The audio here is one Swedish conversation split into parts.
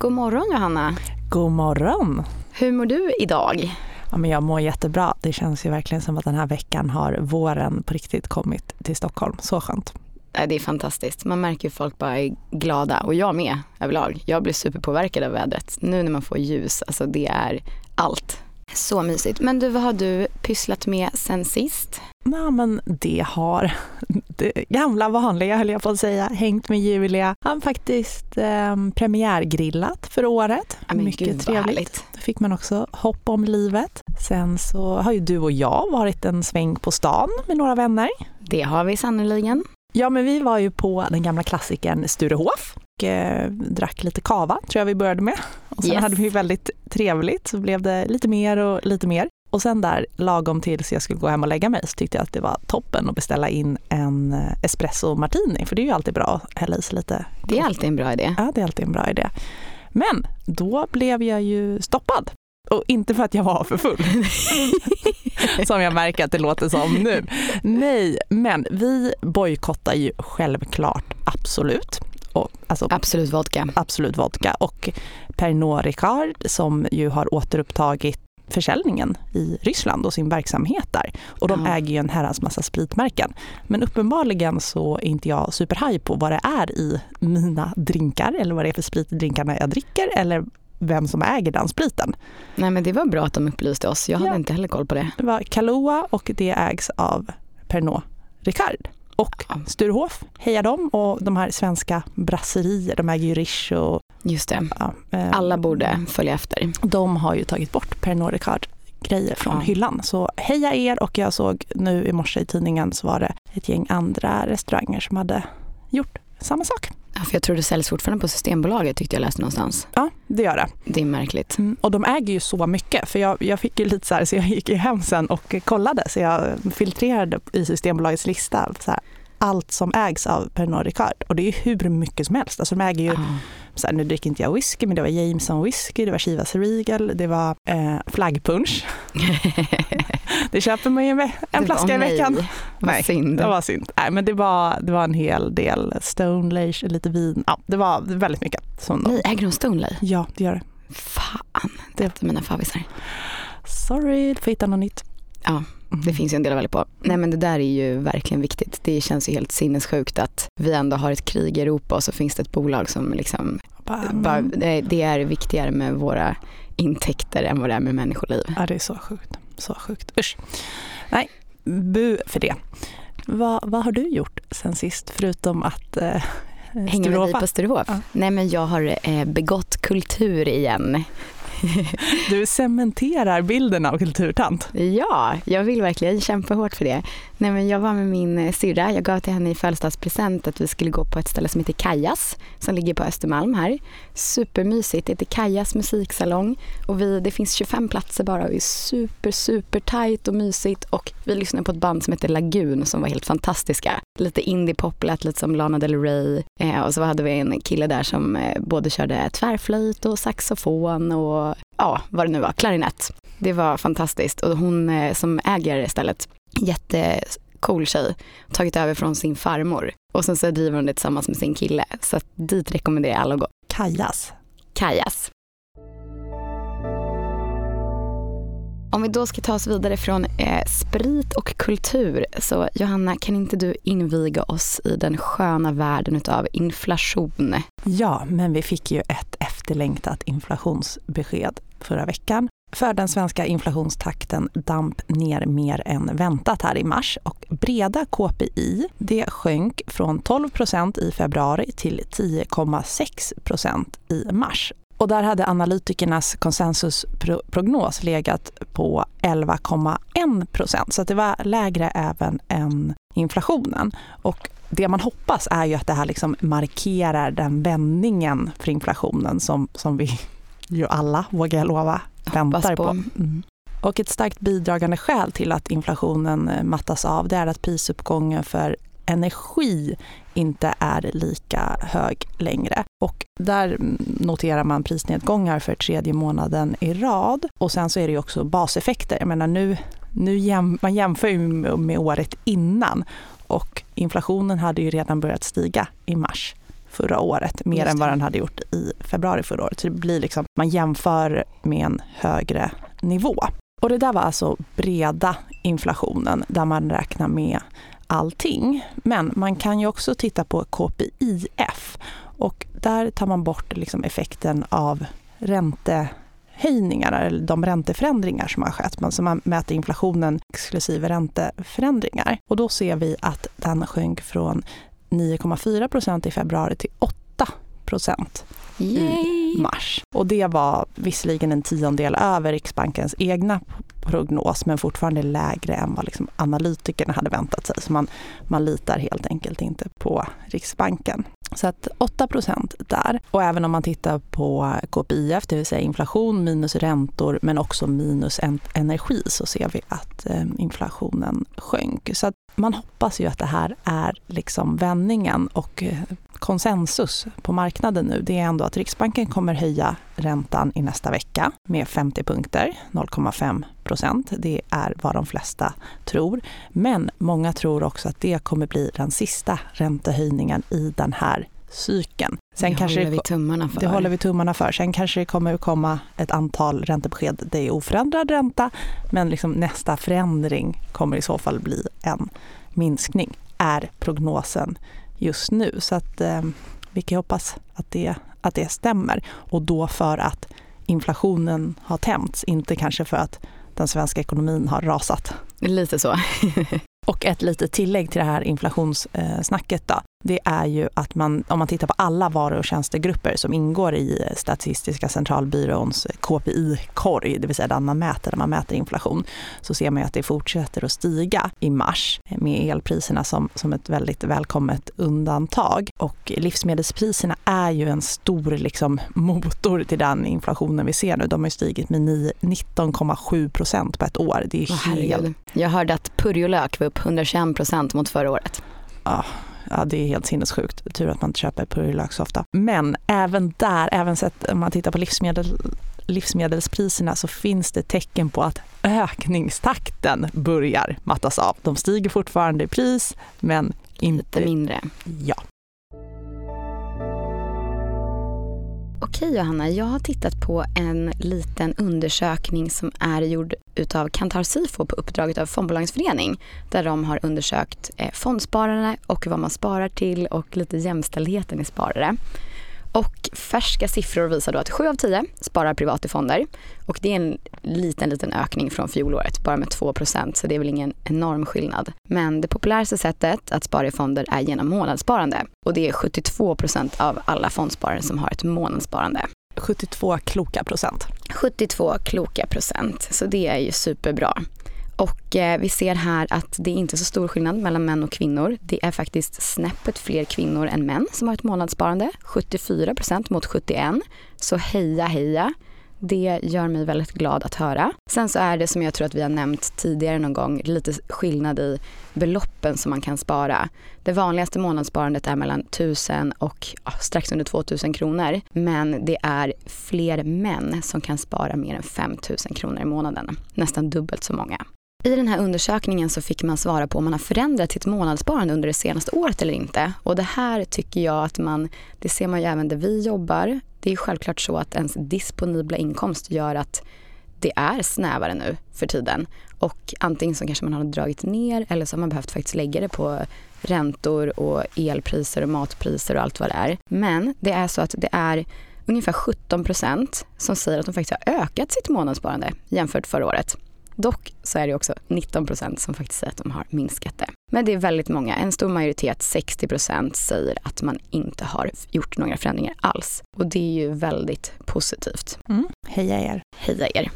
God morgon Johanna. God morgon. Hur mår du idag? Ja, men jag mår jättebra. Det känns ju verkligen som att den här veckan har våren på riktigt kommit till Stockholm. Så skönt. Det är fantastiskt. Man märker ju folk bara är glada och jag med överlag. Jag blir superpåverkad av vädret. Nu när man får ljus, alltså det är allt. Så mysigt. Men du, vad har du pysslat med sen sist? Ja, men det har det gamla vanliga höll jag på att säga, hängt med Julia. Han faktiskt eh, premiärgrillat för året. Ja, Mycket gud, trevligt. Då fick man också hopp om livet. Sen så har ju du och jag varit en sväng på stan med några vänner. Det har vi sannoliken. Ja, men vi var ju på den gamla klassikern Sturehof och eh, drack lite kava, tror jag vi började med. Och sen Yes. hade vi väldigt trevligt, så blev det lite mer och lite mer. Och sen där, lagom tills jag skulle gå hem och lägga mig, så tyckte jag att det var toppen att beställa in en eh, espresso martini, för det är ju alltid bra att hälla i sig lite. Det är alltid en bra idé. Ja, det är alltid en bra idé. Men då blev jag ju stoppad. Och inte för att jag var för full, som jag märker att det låter som nu. Nej, men vi bojkottar ju självklart Absolut. Och, alltså, Absolut vodka. Absolut vodka och Pernod Ricard som ju har återupptagit försäljningen i Ryssland och sin verksamhet där. Och de Ja. äger ju en herrans massa spritmärken. Men uppenbarligen så är inte jag superhaj på vad det är i mina drinkar eller vad det är för sprit i drinkarna jag dricker eller vem som äger den spriten. Nej men det var bra att de upplyste oss. Jag hade Ja. inte heller koll på det. Det var Kahlua och det ägs av Pernod Ricard. Och Ja. Sturehof, hejar dem och de här svenska brasserier, de äger ju Riche och Just det. ja, eh, Alla borde följa efter. de har ju tagit bort Pernod Ricard grejer från Ja. hyllan. Så heja er och jag såg nu i morse i tidningen så var det ett gäng andra restauranger som hade gjort samma sak. Ja, för jag tror det säljs fortfarande på Systembolaget tyckte jag läste någonstans. Ja, det gör det. Det är märkligt. Mm, och de äger ju så mycket för jag, jag fick ju lite så här så jag gick ju hem sen och kollade så jag filtrerade i Systembolagets lista så här, allt som ägs av Pernod Ricard och det är ju hur mycket som helst. Alltså de äger ju Ja. Så här, nu dricker inte jag whisky, men det var Jameson whisky, det var Chivas Regal, det var eh, flaggpunch. Det köper man ju en var- flaska i nej. veckan. Nej, synd. Det var synd. Nej, men det var, det var en hel del Stone Lage, lite vin. Ja, det var väldigt mycket. Som Nej, äger de Stoneley? ja, det gör det. Fan, det är mina favvisar. Sorry, du får hitta något nytt. Ja, Mm. Det finns ju en del att välja på. Nej men det där är ju verkligen viktigt. Det känns ju helt sinnessjukt att vi ändå har ett krig i Europa och så finns det ett bolag som liksom, Bara, bara, mm. det är viktigare med våra intäkter än vad det är med människoliv. Ja, det är så sjukt. Så sjukt. Usch. Nej, bu för det. Vad, vad har du gjort sen sist förutom att eh, Hänga med dig på Sturehof? Ja. Nej men jag har eh, begått kultur igen. Du cementerar bilden av kulturtant. Ja, jag vill verkligen kämpa hårt för det. Nej, men jag var med min syrra. Jag gav till henne i födelsedagspresent att vi skulle gå på ett ställe som heter Kajas som ligger på Östermalm här. Supermysigt. Det heter Kajas musiksalong och vi, det finns 25 platser bara och det är super, super tight och mysigt och vi lyssnade på ett band som heter Lagun som var helt fantastiska. Lite indie-pop, lät lite som Lana Del Rey eh, och så hade vi en kille där som eh, både körde tvärflöjt och saxofon och ja, vad det nu var, klarinett. Det var fantastiskt och hon eh, som äger stället, jättecool tjej, tagit över från sin farmor och sen så driver hon det tillsammans med sin kille. Så att dit rekommenderar jag alla att gå. Kajas. Kajas. Om vi då ska ta oss vidare från eh, sprit och kultur så Johanna, kan inte du inviga oss i den sköna världen utav inflation? Ja, men vi fick ju ett efterlängtat inflationsbesked förra veckan. För den svenska inflationstakten damp ner mer än väntat här i mars och breda KPI det sjönk från 12 i februari till 10,6 i mars. Och där hade analytikernas konsensusprognos legat på 11,1 procent så det var lägre även än inflationen. Och det man hoppas är ju att det här liksom markerar den vändningen för inflationen som, som vi ju alla, vågar jag lova, väntar på. på. Mm. Och ett starkt bidragande skäl till att inflationen eh, mattas av det är att prisuppgången för energi inte är lika hög längre. Och där noterar man prisnedgångar för tredje månaden i rad. Och sen så är det också baseffekter. Jag menar nu, nu jäm, man jämför ju med, med året innan och inflationen hade ju redan börjat stiga i mars förra året, mer än vad den hade gjort i februari förra året. Så det blir liksom, man jämför med en högre nivå. Och det där var alltså breda inflationen där man räknar med allting. Men man kan ju också titta på KPIF och där tar man bort liksom effekten av räntehöjningar eller de ränteförändringar som har skett. Men så man mäter inflationen exklusive ränteförändringar. Och då ser vi att den sjönk från 9,4 procent i februari till 8 procent i mars. Och det var visserligen en tiondel över Riksbankens egna prognos men fortfarande lägre än vad liksom analytikerna hade väntat sig. Så man, man litar helt enkelt inte på Riksbanken. Så att 8% där. Och även om man tittar på KPIF, det vill säga inflation minus räntor men också minus energi så ser vi att eh, inflationen sjönk. Så att man hoppas ju att det här är liksom vändningen och eh, konsensus på marknaden nu det är ändå att Riksbanken kommer höja räntan i nästa vecka med 50 punkter, 0,5 procent. Det är vad de flesta tror. Men många tror också att det kommer bli den sista räntehöjningen i den här cykeln. Sen det kanske håller vi tummarna för. Det håller vi tummarna för. Sen kanske det kommer komma ett antal räntebesked. Det är oförändrad ränta, men liksom nästa förändring kommer i så fall bli en minskning, är prognosen just nu. Så att eh, vi kan hoppas att det, att det stämmer. Och då för att inflationen har tämts, inte kanske för att den svenska ekonomin har rasat. Lite så. Och ett litet tillägg till det här inflationssnacket då det är ju att man, om man tittar på alla varu och tjänstegrupper som ingår i Statistiska centralbyråns KPI-korg, det vill säga den man mäter när man mäter inflation, så ser man ju att det fortsätter att stiga i mars med elpriserna som, som ett väldigt välkommet undantag. Och livsmedelspriserna är ju en stor liksom, motor till den inflationen vi ser nu. De har stigit med 19,7 procent på ett år. Det är helt... Jag hörde att purjolök var upp 121 procent mot förra året. Ja, ja, det är helt sinnessjukt. Tur att man inte köper purjolök så ofta. Men även där, även sett om man tittar på livsmedel, livsmedelspriserna så finns det tecken på att ökningstakten börjar mattas av. De stiger fortfarande i pris men inte... Lite mindre. Ja. Okej Johanna, jag har tittat på en liten undersökning som är gjord utav Kantar Sifo på uppdraget av Fondbolagens förening där de har undersökt eh, fondspararna och vad man sparar till och lite jämställdheten i sparare. Och färska siffror visar då att 7 av 10 sparar privat i fonder och det är en liten, liten ökning från fjolåret, bara med 2% så det är väl ingen enorm skillnad. Men det populäraste sättet att spara i fonder är genom månadssparande och det är 72% av alla fondsparare som har ett månadssparande. 72 kloka procent. 72 kloka procent, så det är ju superbra. Och eh, vi ser här att det är inte så stor skillnad mellan män och kvinnor. Det är faktiskt snäppet fler kvinnor än män som har ett månadssparande. 74% mot 71. Så heja heja. Det gör mig väldigt glad att höra. Sen så är det som jag tror att vi har nämnt tidigare någon gång lite skillnad i beloppen som man kan spara. Det vanligaste månadssparandet är mellan 1000 och ja, strax under 2000 kronor. Men det är fler män som kan spara mer än 5000 kronor i månaden. Nästan dubbelt så många. I den här undersökningen så fick man svara på om man har förändrat sitt månadssparande under det senaste året eller inte. Och det här tycker jag att man, det ser man ju även där vi jobbar. Det är självklart så att ens disponibla inkomst gör att det är snävare nu för tiden. Och antingen så kanske man har dragit ner eller så har man behövt faktiskt lägga det på räntor och elpriser och matpriser och allt vad det är. Men det är så att det är ungefär 17 procent som säger att de faktiskt har ökat sitt månadssparande jämfört förra året. Dock så är det också 19 procent som faktiskt säger att de har minskat det. Men det är väldigt många, en stor majoritet, 60 procent, säger att man inte har gjort några förändringar alls. Och det är ju väldigt positivt. Mm. Heja er! Heja er!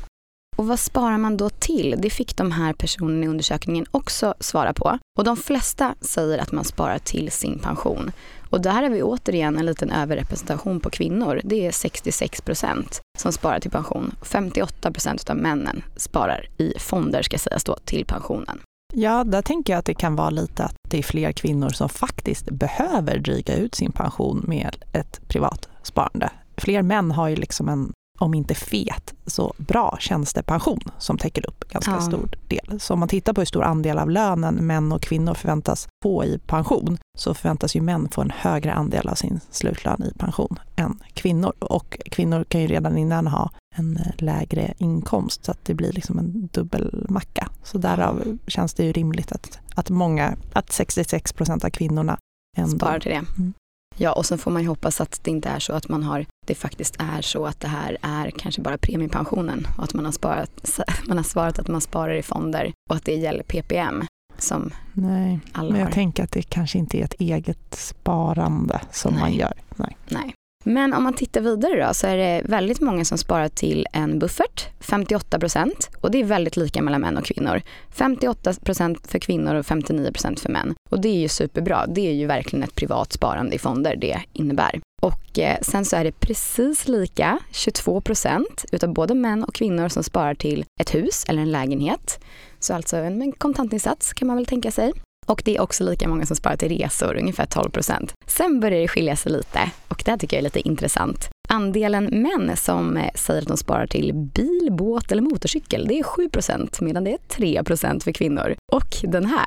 Och vad sparar man då till? Det fick de här personerna i undersökningen också svara på. Och de flesta säger att man sparar till sin pension. Och där har vi återigen en liten överrepresentation på kvinnor. Det är 66 procent som sparar till pension. 58 procent av männen sparar i fonder ska sägas då till pensionen. Ja, där tänker jag att det kan vara lite att det är fler kvinnor som faktiskt behöver dryga ut sin pension med ett privat sparande. Fler män har ju liksom en om inte fet, så bra tjänstepension som täcker upp ganska ja. stor del. Så om man tittar på hur stor andel av lönen män och kvinnor förväntas få i pension, så förväntas ju män få en högre andel av sin slutlön i pension än kvinnor. Och kvinnor kan ju redan innan ha en eh, lägre inkomst så att det blir liksom en dubbelmacka. Så därav känns det ju rimligt att, att många, att 66 procent av kvinnorna ändå... Sparar till det. Mm. Ja, och sen får man ju hoppas att det inte är så att man har, det faktiskt är så att det här är kanske bara premiepensionen och att man har, sparat, man har svarat att man sparar i fonder och att det gäller PPM som Nej, alla men jag har. tänker att det kanske inte är ett eget sparande som Nej. man gör. Nej. Nej. Men om man tittar vidare då så är det väldigt många som sparar till en buffert, 58 procent. Och det är väldigt lika mellan män och kvinnor. 58 procent för kvinnor och 59 procent för män. Och det är ju superbra. Det är ju verkligen ett privat sparande i fonder det innebär. Och eh, sen så är det precis lika, 22 procent utav både män och kvinnor som sparar till ett hus eller en lägenhet. Så alltså en kontantinsats kan man väl tänka sig. Och det är också lika många som sparar till resor, ungefär 12 procent. Sen börjar det skilja sig lite och det här tycker jag är lite intressant. Andelen män som eh, säger att de sparar till bil, båt eller motorcykel, det är 7 procent medan det är 3 procent för kvinnor. Och den här,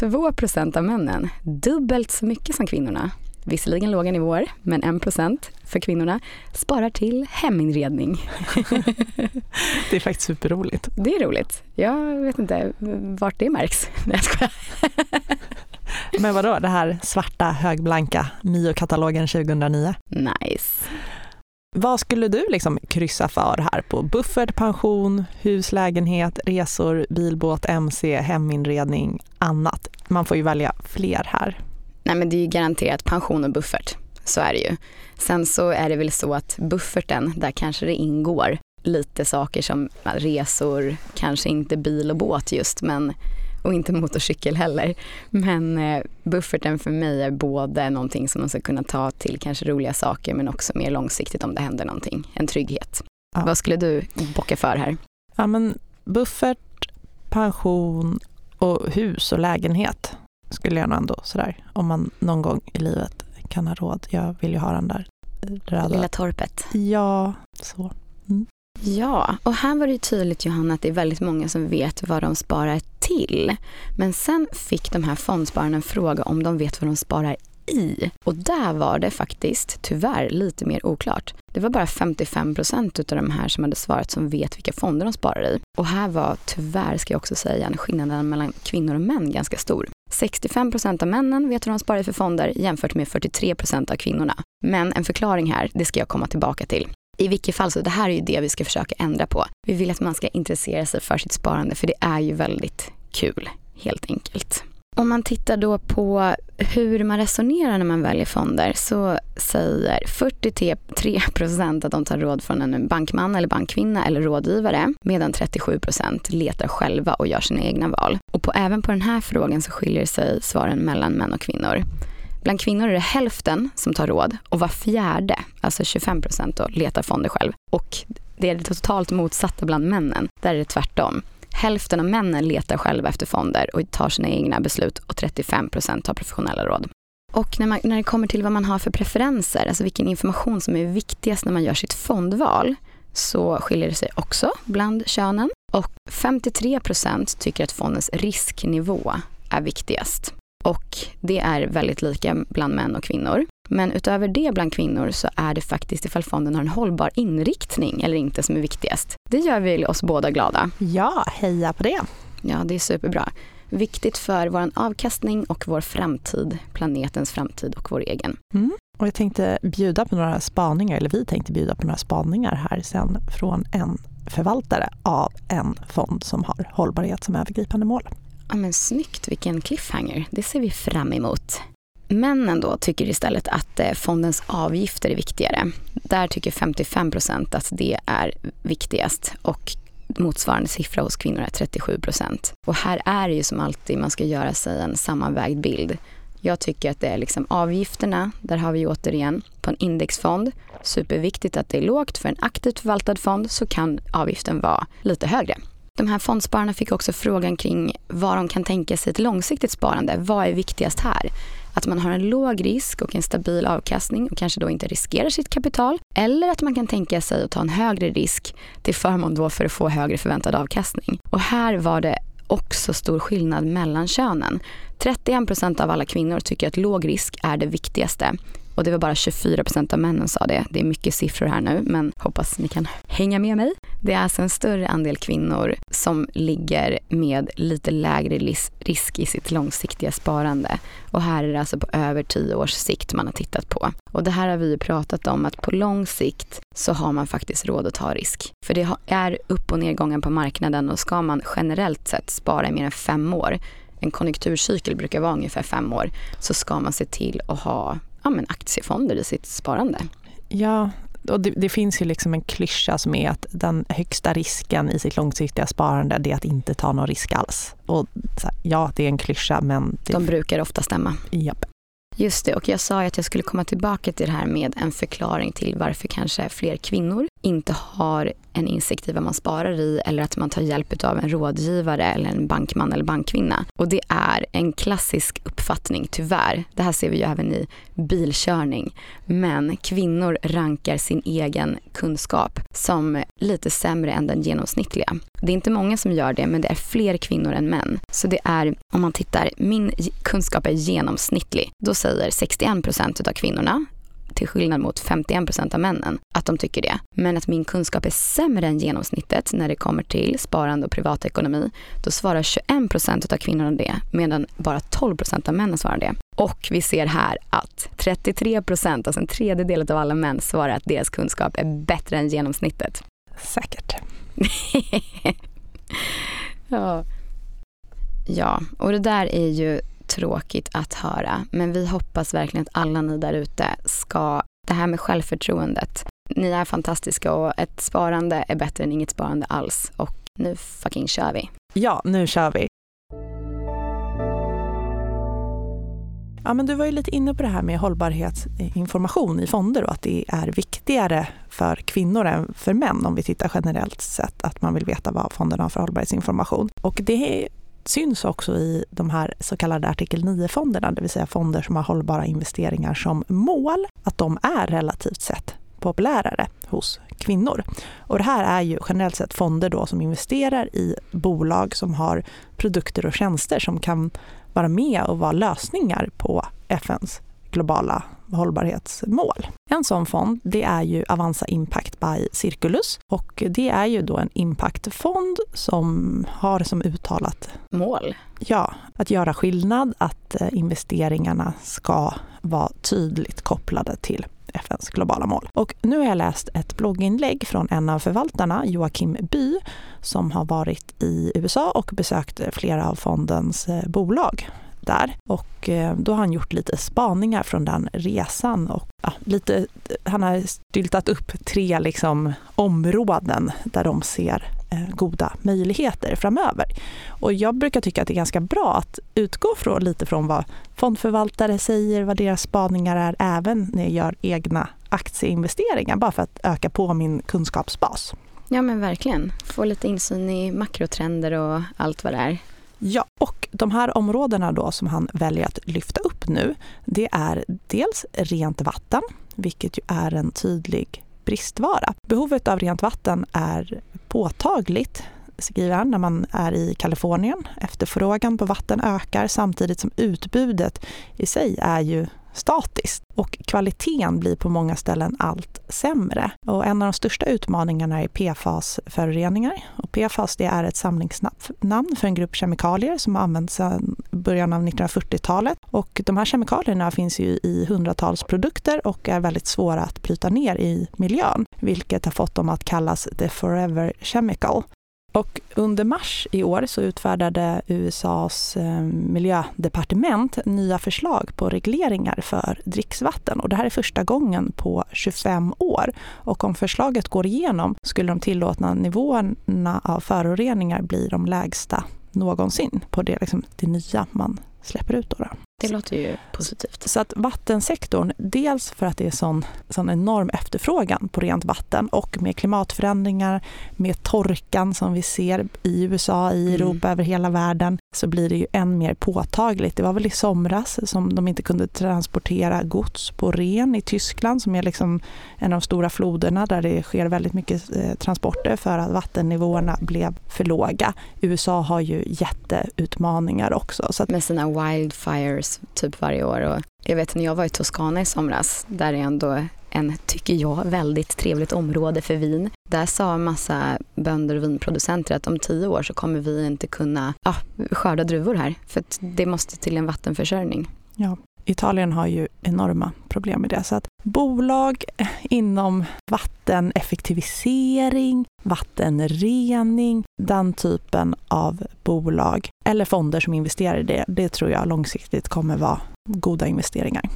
2 procent av männen, dubbelt så mycket som kvinnorna. Visserligen låga nivåer, men 1 procent för kvinnorna sparar till heminredning. det är faktiskt superroligt. Det är roligt. Jag vet inte vart det märks. Nej, jag Men vadå, det här svarta högblanka Mio-katalogen 2009? Nice. Vad skulle du liksom kryssa för här på buffert, pension, huslägenhet, resor, bilbåt, mc, heminredning, annat? Man får ju välja fler här. Nej men det är ju garanterat pension och buffert. Så är det ju. Sen så är det väl så att bufferten, där kanske det ingår lite saker som resor, kanske inte bil och båt just, men och inte motorcykel heller. Men eh, bufferten för mig är både någonting som man ska kunna ta till kanske roliga saker men också mer långsiktigt om det händer någonting, en trygghet. Ja. Vad skulle du bocka för här? Ja men buffert, pension och hus och lägenhet skulle jag nog ändå sådär, om man någon gång i livet kan ha råd. Jag vill ju ha den där röda. Lilla torpet. Ja, så. Mm. Ja, och här var det ju tydligt Johanna att det är väldigt många som vet vad de sparar till. Men sen fick de här fondspararna en fråga om de vet vad de sparar i. Och där var det faktiskt tyvärr lite mer oklart. Det var bara 55 procent av de här som hade svarat som vet vilka fonder de sparar i. Och här var tyvärr, ska jag också säga, skillnaden mellan kvinnor och män ganska stor. 65 procent av männen vet hur de sparar för fonder jämfört med 43 procent av kvinnorna. Men en förklaring här, det ska jag komma tillbaka till. I vilket fall, så det här är ju det vi ska försöka ändra på. Vi vill att man ska intressera sig för sitt sparande för det är ju väldigt kul, helt enkelt. Om man tittar då på hur man resonerar när man väljer fonder så säger 43 procent att de tar råd från en bankman eller bankkvinna eller rådgivare medan 37 procent letar själva och gör sina egna val. Och på, även på den här frågan så skiljer sig svaren mellan män och kvinnor. Bland kvinnor är det hälften som tar råd och var fjärde, alltså 25 procent, letar fonder själv. Och det är det totalt motsatta bland männen. Där är det tvärtom. Hälften av männen letar själva efter fonder och tar sina egna beslut och 35 procent tar professionella råd. Och när, man, när det kommer till vad man har för preferenser, alltså vilken information som är viktigast när man gör sitt fondval, så skiljer det sig också bland könen. Och 53 procent tycker att fondens risknivå är viktigast. Och det är väldigt lika bland män och kvinnor. Men utöver det bland kvinnor så är det faktiskt ifall fonden har en hållbar inriktning eller inte som är viktigast. Det gör väl oss båda glada. Ja, heja på det. Ja, det är superbra. Viktigt för vår avkastning och vår framtid, planetens framtid och vår egen. Mm. Och jag tänkte bjuda på några spaningar, eller vi tänkte bjuda på några spaningar här sen från en förvaltare av en fond som har hållbarhet som övergripande mål. Ja, men snyggt, vilken cliffhanger. Det ser vi fram emot. Männen då tycker istället att eh, fondens avgifter är viktigare. Där tycker 55 procent att det är viktigast och motsvarande siffra hos kvinnor är 37 procent. Och här är det ju som alltid, man ska göra sig en sammanvägd bild. Jag tycker att det är liksom avgifterna, där har vi återigen på en indexfond, superviktigt att det är lågt. För en aktivt förvaltad fond så kan avgiften vara lite högre. De här fondspararna fick också frågan kring vad de kan tänka sig ett långsiktigt sparande. Vad är viktigast här? Att man har en låg risk och en stabil avkastning och kanske då inte riskerar sitt kapital. Eller att man kan tänka sig att ta en högre risk till förmån då för att få högre förväntad avkastning. Och här var det också stor skillnad mellan könen. 31 procent av alla kvinnor tycker att låg risk är det viktigaste och det var bara 24 % av männen sa det. Det är mycket siffror här nu, men hoppas ni kan hänga med mig. Det är alltså en större andel kvinnor som ligger med lite lägre risk i sitt långsiktiga sparande. Och här är det alltså på över 10 års sikt man har tittat på. Och det här har vi ju pratat om att på lång sikt så har man faktiskt råd att ta risk. För det är upp och nedgången på marknaden och ska man generellt sett spara i mer än fem år en konjunkturcykel brukar vara ungefär fem år, så ska man se till att ha ja, men aktiefonder i sitt sparande. Ja, och det, det, finns ju liksom en klyscha som är att den högsta risken i sitt långsiktiga sparande det är att inte ta någon risk alls. Och här, ja, det är en klyscha men... Det... De brukar ofta stämma. Japp. Just det, och jag sa att jag skulle komma tillbaka till det här med en förklaring till varför kanske fler kvinnor inte har en insikt i vad man sparar i eller att man tar hjälp av en rådgivare eller en bankman eller bankkvinna. Och det är en klassisk uppfattning, tyvärr. Det här ser vi ju även i bilkörning. Men kvinnor rankar sin egen kunskap som lite sämre än den genomsnittliga. Det är inte många som gör det, men det är fler kvinnor än män. Så det är, om man tittar, min kunskap är genomsnittlig. Då säger 61 procent av kvinnorna till skillnad mot 51 procent av männen, att de tycker det. Men att min kunskap är sämre än genomsnittet när det kommer till sparande och privatekonomi, då svarar 21 procent av kvinnorna det, medan bara 12 procent av männen svarar det. Och vi ser här att 33 procent, alltså en tredjedel av alla män, svarar att deras kunskap är bättre än genomsnittet. Säkert. ja. ja, och det där är ju tråkigt att höra. Men vi hoppas verkligen att alla ni där ute ska, det här med självförtroendet. Ni är fantastiska och ett sparande är bättre än inget sparande alls. Och nu fucking kör vi. Ja, nu kör vi. Ja, men du var ju lite inne på det här med hållbarhetsinformation i fonder och att det är viktigare för kvinnor än för män om vi tittar generellt sett att man vill veta vad fonderna har för hållbarhetsinformation. Och det syns också i de här så kallade artikel 9-fonderna, det vill säga fonder som har hållbara investeringar som mål, att de är relativt sett populärare hos kvinnor. Och det här är ju generellt sett fonder då som investerar i bolag som har produkter och tjänster som kan vara med och vara lösningar på FNs globala hållbarhetsmål. En sån fond det är ju Avanza Impact by Circulus och det är ju då en impactfond som har som uttalat mål. Ja, att göra skillnad, att eh, investeringarna ska vara tydligt kopplade till FNs globala mål. Och nu har jag läst ett blogginlägg från en av förvaltarna, Joakim By, som har varit i USA och besökt flera av fondens eh, bolag där. Och eh, då har han gjort lite spaningar från den resan och ja, lite, han har styltat upp tre liksom områden där de ser eh, goda möjligheter framöver. Och jag brukar tycka att det är ganska bra att utgå från, lite från vad fondförvaltare säger, vad deras spaningar är, även när jag gör egna aktieinvesteringar, bara för att öka på min kunskapsbas. Ja men verkligen, få lite insyn i makrotrender och allt vad det är. Ja, och de här områdena då som han väljer att lyfta upp nu, det är dels rent vatten, vilket ju är en tydlig bristvara. Behovet av rent vatten är påtagligt skriver han, när man är i Kalifornien. Efterfrågan på vatten ökar samtidigt som utbudet i sig är ju statiskt och kvaliteten blir på många ställen allt sämre. Och en av de största utmaningarna är PFAS-föroreningar. Och PFAS det är ett samlingsnamn för en grupp kemikalier som har använts sedan början av 1940-talet. Och de här kemikalierna finns ju i hundratals produkter och är väldigt svåra att bryta ner i miljön, vilket har fått dem att kallas the forever chemical. Och under mars i år så utfärdade USAs eh, miljödepartement nya förslag på regleringar för dricksvatten. Och det här är första gången på 25 år. Och om förslaget går igenom skulle de tillåtna nivåerna av föroreningar bli de lägsta någonsin på det, liksom, det nya man släpper ut. Då, då. Det låter ju positivt. Så att vattensektorn, dels för att det är sån, sån enorm efterfrågan på rent vatten och med klimatförändringar, med torkan som vi ser i USA, i mm. Europa, mm. över hela världen, så blir det ju än mer påtagligt. Det var väl i somras som de inte kunde transportera gods på Ren i Tyskland, som är liksom en av de stora floderna där det sker väldigt mycket eh, transporter för att vattennivåerna blev för låga. USA har ju jätteutmaningar också. Så att... Med sina wildfires typ varje år. Och jag vet när jag var i Toscana i somras, där är ändå en, tycker jag, väldigt trevligt område för vin. Där sa en massa bönder och vinproducenter att om tio år så kommer vi inte kunna ah, skörda druvor här för att det måste till en vattenförsörjning. Ja, Italien har ju enorma problem med det. Så att bolag inom vatteneffektivisering, vattenrening, den typen av bolag eller fonder som investerar i det, det tror jag långsiktigt kommer vara goda investeringar.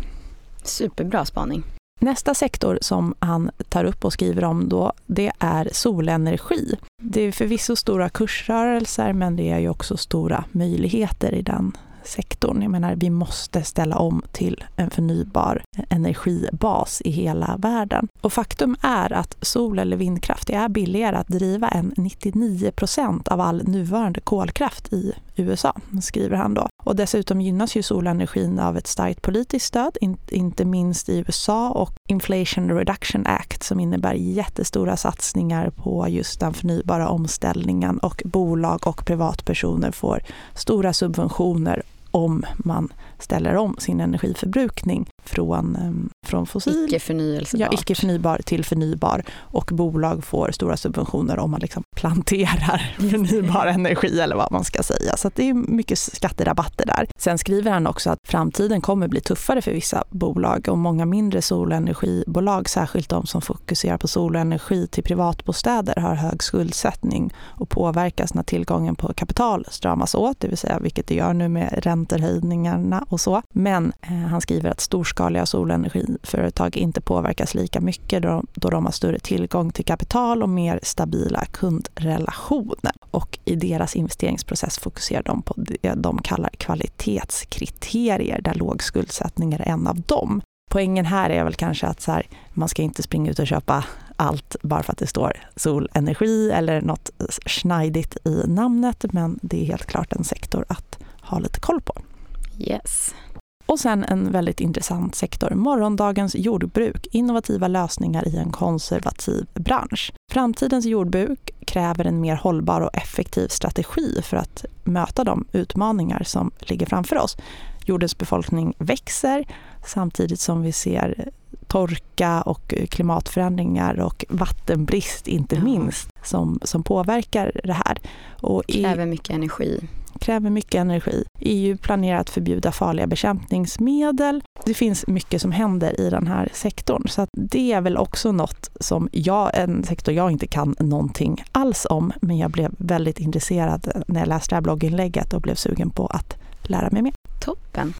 Superbra spaning. Nästa sektor som han tar upp och skriver om då, det är solenergi. Det är förvisso stora kursrörelser, men det är ju också stora möjligheter i den sektorn. Jag menar, vi måste ställa om till en förnybar energibas i hela världen. Och faktum är att sol eller vindkraft det är billigare att driva än 99 procent av all nuvarande kolkraft i USA, skriver han då. Och dessutom gynnas ju solenergin av ett starkt politiskt stöd, inte minst i USA och Inflation Reduction Act som innebär jättestora satsningar på just den förnybara omställningen och bolag och privatpersoner får stora subventioner om man ställer om sin energiförbrukning från, ehm, från fossil... Icke förnyelsebar. Ja, icke förnybar till förnybar. Och bolag får stora subventioner om man liksom planterar förnybar energi eller vad man ska säga. Så det är mycket skatterabatter där. Sen skriver han också att framtiden kommer bli tuffare för vissa bolag och många mindre solenergibolag, särskilt de som fokuserar på solenergi till privatbostäder, har hög skuldsättning och påverkas när tillgången på kapital stramas åt, det vill säga vilket det gör nu med räntehöjningarna och så. Men eh, han skriver att storskaliga solenergiföretag inte påverkas lika mycket då, då de har större tillgång till kapital och mer stabila kundrelationer. Och i deras investeringsprocess fokuserar de på det de kallar kvalitetskriterier där låg skuldsättning är en av dem. Poängen här är väl kanske att så här, man ska inte springa ut och köpa allt bara för att det står solenergi eller något schneidigt i namnet, men det är helt klart en sektor att ha lite koll på. Yes. Och sen en väldigt intressant sektor, morgondagens jordbruk, innovativa lösningar i en konservativ bransch. Framtidens jordbruk kräver en mer hållbar och effektiv strategi för att möta de utmaningar som ligger framför oss. Jordens befolkning växer samtidigt som vi ser torka och klimatförändringar och vattenbrist inte minst som, som påverkar det här. Och kräver mycket energi kräver mycket energi. EU planerar att förbjuda farliga bekämpningsmedel. Det finns mycket som händer i den här sektorn. Så det är väl också något som jag, en sektor jag inte kan någonting alls om, men jag blev väldigt intresserad när jag läste det här blogginlägget och blev sugen på att lära mig mer. Toppen!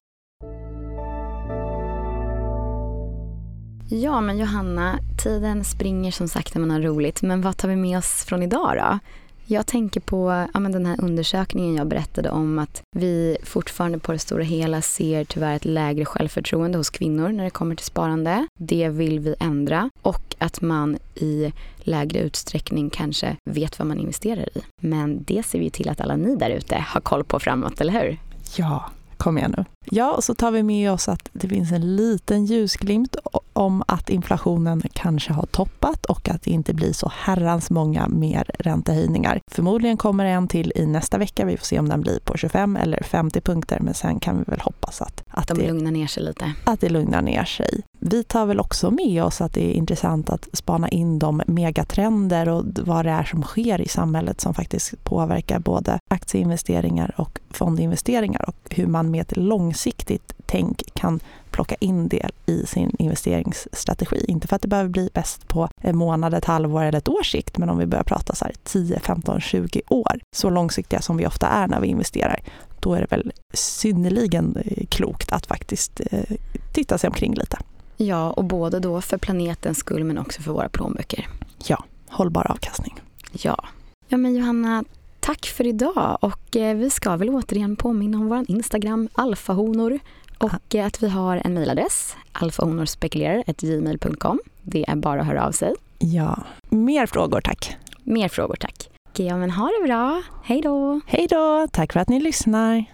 Ja, men Johanna, tiden springer som sagt när man har roligt. Men vad tar vi med oss från idag då? Jag tänker på ja, men den här undersökningen jag berättade om att vi fortfarande på det stora hela ser tyvärr ett lägre självförtroende hos kvinnor när det kommer till sparande. Det vill vi ändra och att man i lägre utsträckning kanske vet vad man investerar i. Men det ser vi till att alla ni där ute har koll på framåt, eller hur? Ja, Kom igen nu. Ja, och så tar vi med oss att det finns en liten ljusglimt om att inflationen kanske har toppat och att det inte blir så herrans många mer räntehöjningar. Förmodligen kommer en till i nästa vecka. Vi får se om den blir på 25 eller 50 punkter, men sen kan vi väl hoppas att, att de det, lugnar ner sig lite. Att det lugnar ner sig. Vi tar väl också med oss att det är intressant att spana in de megatrender och vad det är som sker i samhället som faktiskt påverkar både aktieinvesteringar och fondinvesteringar och hur man med ett långsiktigt tänk kan plocka in det i sin investeringsstrategi. Inte för att det behöver bli bäst på en månad, ett halvår eller ett års sikt, men om vi börjar prata så här 10, 15, 20 år, så långsiktiga som vi ofta är när vi investerar, då är det väl synnerligen eh, klokt att faktiskt eh, titta sig omkring lite. Ja, och både då för planetens skull men också för våra plånböcker. Ja, hållbar avkastning. Ja. Ja men Johanna, tack för idag och eh, vi ska väl återigen påminna om vår Instagram alfahonor Och eh, att vi har en mejladress, alfahonorspekulerar.gmail.com. Det är bara att höra av sig. Ja, mer frågor tack. Mer frågor tack. Ja men ha det bra. Hej då. Hej då, tack för att ni lyssnar.